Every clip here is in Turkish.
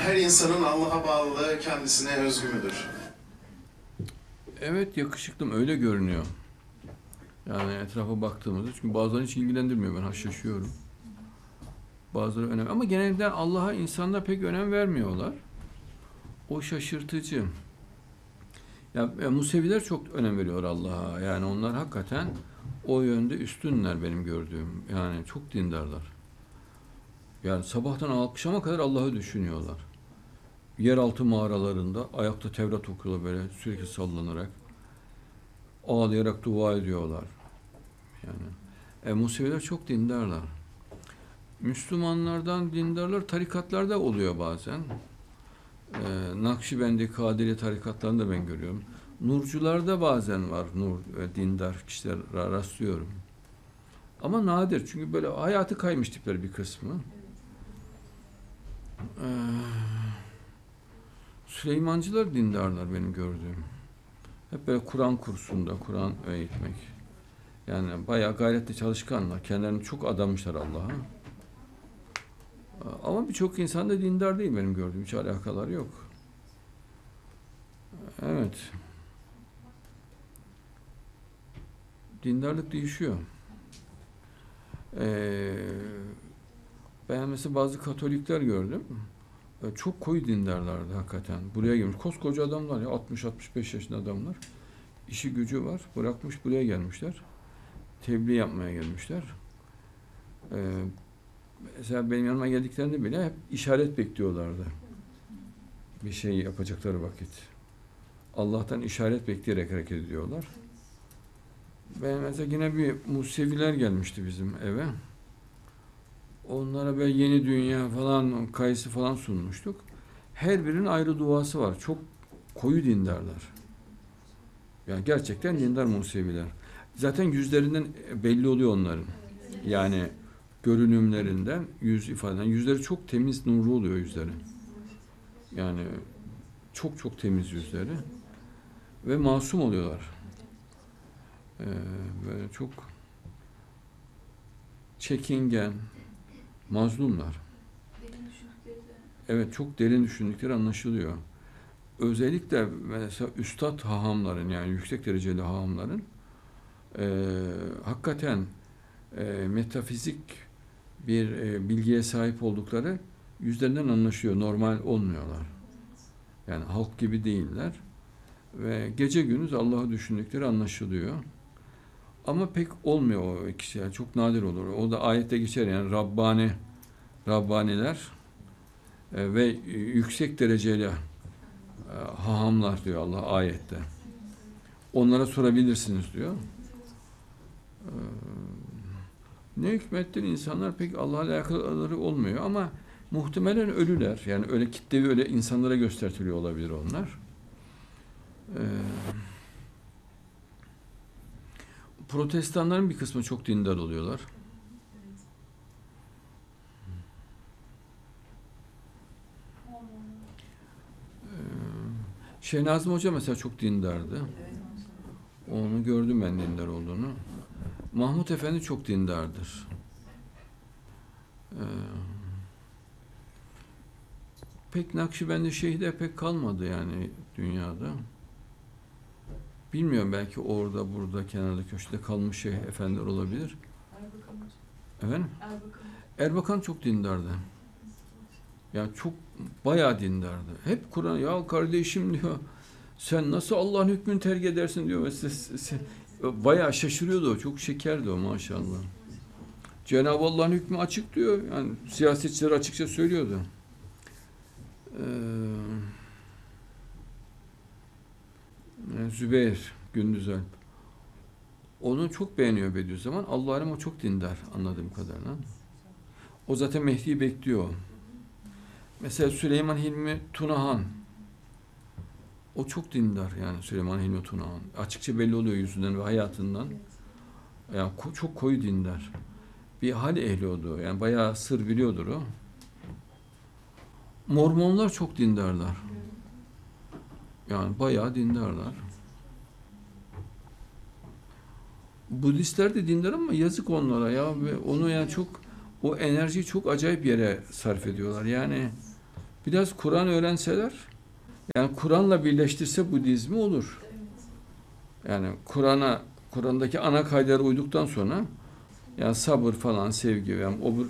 her insanın Allah'a bağlılığı kendisine özgü müdür? Evet yakışıklım öyle görünüyor. Yani etrafa baktığımızda çünkü bazıları hiç ilgilendirmiyor ben haşlaşıyorum. Bazıları önem ama genelde Allah'a insanlar pek önem vermiyorlar. O şaşırtıcı. Ya e, Museviler çok önem veriyor Allah'a. Yani onlar hakikaten o yönde üstünler benim gördüğüm. Yani çok dindarlar. Yani sabahtan akşama kadar Allah'ı düşünüyorlar. Yeraltı mağaralarında ayakta Tevrat okuyorlar böyle sürekli sallanarak. Ağlayarak dua ediyorlar. Yani e, Museviler çok dindarlar. Müslümanlardan dindarlar tarikatlarda oluyor bazen. E, Nakşibendi, Kadiri tarikatlarında ben görüyorum. Nurcularda bazen var nur e, dindar kişiler ra- rastlıyorum. Ama nadir çünkü böyle hayatı kaymış tipler bir kısmı. Ee, Süleymancılar dindarlar benim gördüğüm. Hep böyle Kur'an kursunda, Kur'an eğitmek. Yani bayağı gayretli çalışkanlar. Kendilerini çok adamışlar Allah'a. Ama birçok insan da dindar değil benim gördüğüm. Hiç alakaları yok. Evet. Dindarlık değişiyor. Ee, ben mesela bazı Katolikler gördüm. Ee, Çok koyu dindarlardı hakikaten. Buraya gelmiş. Koskoca adamlar ya 60-65 yaşında adamlar. İşi gücü var. Bırakmış buraya gelmişler. Tebliğ yapmaya gelmişler. Ee, mesela benim yanıma geldiklerinde bile hep işaret bekliyorlardı. Bir şey yapacakları vakit. Allah'tan işaret bekleyerek hareket ediyorlar. Ben mesela yine bir Museviler gelmişti bizim eve. Onlara böyle yeni dünya falan kayısı falan sunmuştuk. Her birinin ayrı duası var. Çok koyu dindarlar. Yani gerçekten dindar Museviler. Zaten yüzlerinden belli oluyor onların. Yani görünümlerinden, yüz ifadeden. Yüzleri çok temiz, nurlu oluyor yüzleri. Yani çok çok temiz yüzleri. Ve masum oluyorlar. Ee, böyle çok çekingen, mazlumlar. Evet çok derin düşündükleri anlaşılıyor. Özellikle mesela üstad hahamların yani yüksek dereceli hahamların e, hakikaten e, metafizik bir e, bilgiye sahip oldukları yüzlerinden anlaşıyor. Normal olmuyorlar. Yani halk gibi değiller. Ve gece gündüz Allah'ı düşündükleri anlaşılıyor. Ama pek olmuyor o kişiler. Çok nadir olur. O da ayette geçer yani Rabbani Rabbaniler e, ve yüksek dereceli e, hahamlar diyor Allah ayette. Onlara sorabilirsiniz diyor. E, ne hükmettir insanlar pek Allah'la alakaları olmuyor ama muhtemelen ölüler. Yani öyle kitlevi öyle insanlara göstertiliyor olabilir onlar. Ee, protestanların bir kısmı çok dindar oluyorlar. Ee, Şeyh Nazım Hoca mesela çok dindardı. Onu gördüm ben dindar olduğunu. Mahmut Efendi çok dindardır. Ee, pek Nakşibendi şeyhler pek kalmadı yani dünyada. Bilmiyorum belki orada burada kenarda köşede kalmış şeyh efendiler olabilir. Erbakan. Efendim? Erbakan. Erbakan çok dindardı. Yani çok bayağı dindardı. Hep Kur'an ya kardeşim diyor. Sen nasıl Allah'ın hükmünü terk edersin diyor. Mesela se- se- bayağı şaşırıyordu o. Çok şekerdi o maşallah. Cenab-ı Allah'ın hükmü açık diyor. Yani siyasetçiler açıkça söylüyordu. Ee, yani Zübeyir Gündüz Alp. Onu çok beğeniyor Bediüzzaman. Allah alem o çok dindar anladığım kadarıyla. O zaten Mehdi'yi bekliyor. Mesela Süleyman Hilmi Tunahan. O çok dindar yani Süleyman Hilmi Tunahan. Açıkça belli oluyor yüzünden ve hayatından. Yani çok koyu dindar. Bir hal ehli oldu. Yani bayağı sır biliyordur o. Mormonlar çok dindarlar. Yani bayağı dindarlar. Budistler de dindar ama yazık onlara ya ve onu yani çok o enerjiyi çok acayip yere sarf ediyorlar. Yani Biraz Kur'an öğrenseler, yani Kur'an'la birleştirse Budizmi olur. Yani Kur'an'a, Kur'an'daki ana kaydetlere uyduktan sonra yani sabır falan, sevgi ve obur,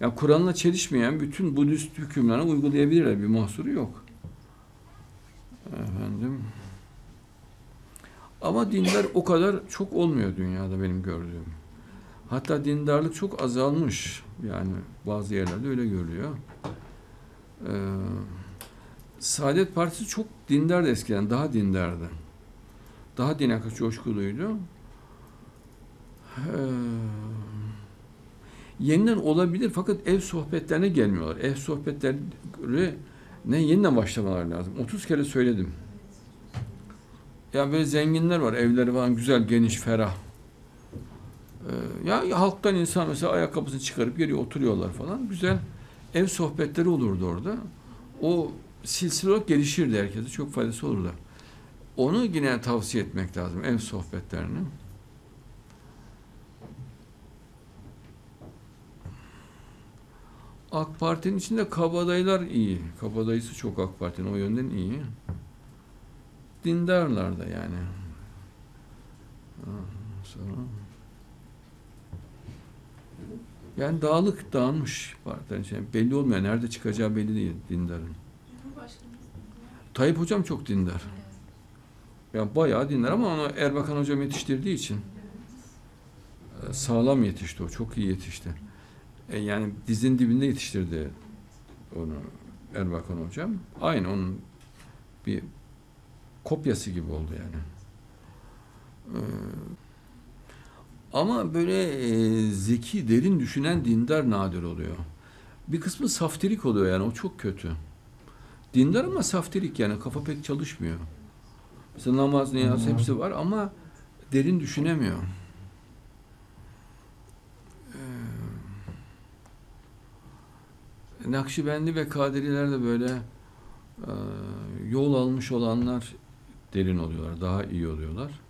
yani Kur'an'la çelişmeyen bütün Budist hükümlerini uygulayabilirler. Bir mahsuru yok. Efendim. Ama dindar o kadar çok olmuyor dünyada benim gördüğüm. Hatta dindarlık çok azalmış. Yani bazı yerlerde öyle görülüyor. Ee, Saadet Partisi çok dindardı eskiden. Daha dindardı. Daha dine coşkuluydu. Ee, yeniden olabilir fakat ev sohbetlerine gelmiyorlar. Ev sohbetleri ne yeniden başlamalar lazım. 30 kere söyledim. Ya böyle zenginler var, evleri falan güzel, geniş, ferah. Ee, ya halktan insan mesela ayakkabısını çıkarıp geliyor, oturuyorlar falan. Güzel ev sohbetleri olurdu orada. O silsile olarak gelişirdi herkese. Çok faydası olurdu. Onu yine tavsiye etmek lazım, ev sohbetlerini. AK Parti'nin içinde kabadayılar iyi. Kabadayısı çok AK Parti'nin o yönden iyi. Dindarlar da yani. Sonra yani dağlık dağılmış partilerin içinde. Belli olmuyor. Nerede çıkacağı belli değil dindarın. Tayyip Hocam çok dindar. Yani bayağı dindar ama onu Erbakan Hocam yetiştirdiği için e, sağlam yetişti o. Çok iyi yetişti. E, yani dizin dibinde yetiştirdi onu Erbakan Hocam. Aynı onun bir kopyası gibi oldu yani. Ee, ama böyle e, zeki, derin düşünen dindar nadir oluyor. Bir kısmı saftirik oluyor yani o çok kötü. Dindar ama saftirik yani kafa pek çalışmıyor. Mesela namaz, niyaz hepsi var ama derin düşünemiyor. Nakşibendi ve Kadiriler de böyle e, yol almış olanlar derin oluyorlar, daha iyi oluyorlar.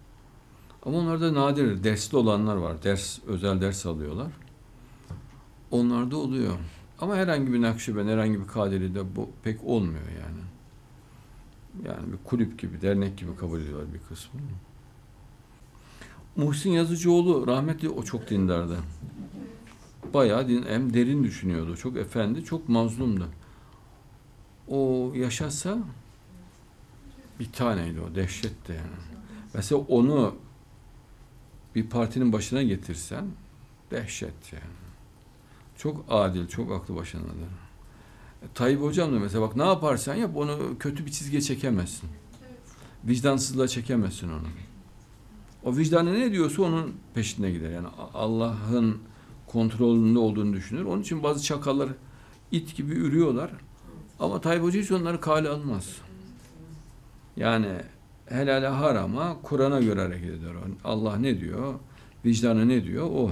Ama onlarda nadir, dersli olanlar var. Ders, özel ders alıyorlar. Onlarda oluyor. Ama herhangi bir Nakşiben, herhangi bir Kadiri'de bu pek olmuyor yani. Yani bir kulüp gibi, dernek gibi kabul ediyorlar bir kısmı. Muhsin Yazıcıoğlu rahmetli o çok dindardı. Bayağı din, hem derin düşünüyordu. Çok efendi, çok mazlumdu. O yaşasa bir taneydi o, dehşetti yani. Mesela onu bir partinin başına getirsen dehşet yani. Çok adil, çok aklı başındadır. E, Tayyip Hocam da mesela bak ne yaparsan yap onu kötü bir çizgiye çekemezsin. Vicdansızlığa çekemezsin onu. O vicdanı ne diyorsa onun peşinde gider. Yani Allah'ın kontrolünde olduğunu düşünür. Onun için bazı çakallar it gibi ürüyorlar. Ama Tayyip Hoca hiç onları kale almaz. Yani helale harama Kur'an'a göre hareket eder. Allah ne diyor? Vicdanı ne diyor? O.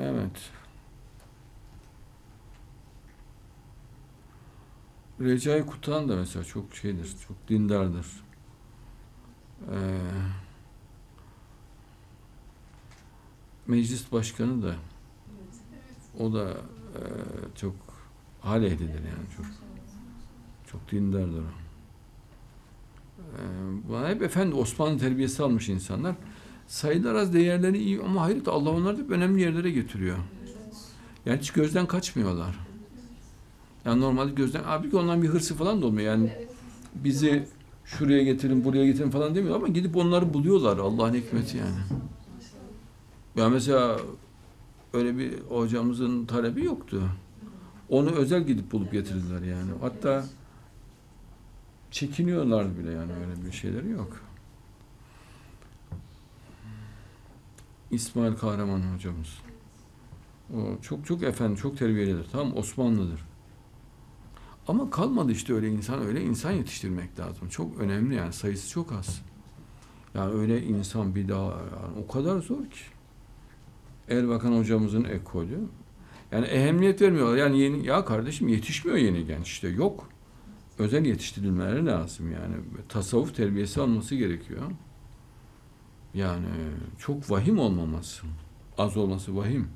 Evet. Recai Kutan da mesela çok şeydir, çok dindardır. Ee, meclis başkanı da o da e, çok hal ehlidir yani çok çok dindardır o. Ee, hep efendi Osmanlı terbiyesi almış insanlar. Sayılar az değerleri iyi ama hayret Allah onları hep önemli yerlere getiriyor. Yani hiç gözden kaçmıyorlar. Yani normalde gözden abi ki ondan bir hırsı falan da olmuyor. Yani bizi şuraya getirin, buraya getirin falan demiyor ama gidip onları buluyorlar. Allah'ın hikmeti yani. Ya mesela öyle bir hocamızın talebi yoktu. Onu özel gidip bulup getirdiler yani. Hatta çekiniyorlar bile yani öyle bir şeyleri yok. İsmail Kahraman hocamız. O çok çok efendi, çok terbiyelidir. Tam Osmanlıdır. Ama kalmadı işte öyle insan, öyle insan yetiştirmek lazım. Çok önemli yani sayısı çok az. Yani öyle insan bir daha yani o kadar zor ki. Erbakan hocamızın ekolü. Yani ehemmiyet vermiyorlar. Yani yeni ya kardeşim yetişmiyor yeni genç işte yok. Özel yetiştirilmeleri lazım yani. Tasavvuf terbiyesi alması gerekiyor. Yani çok vahim olmaması. Az olması vahim.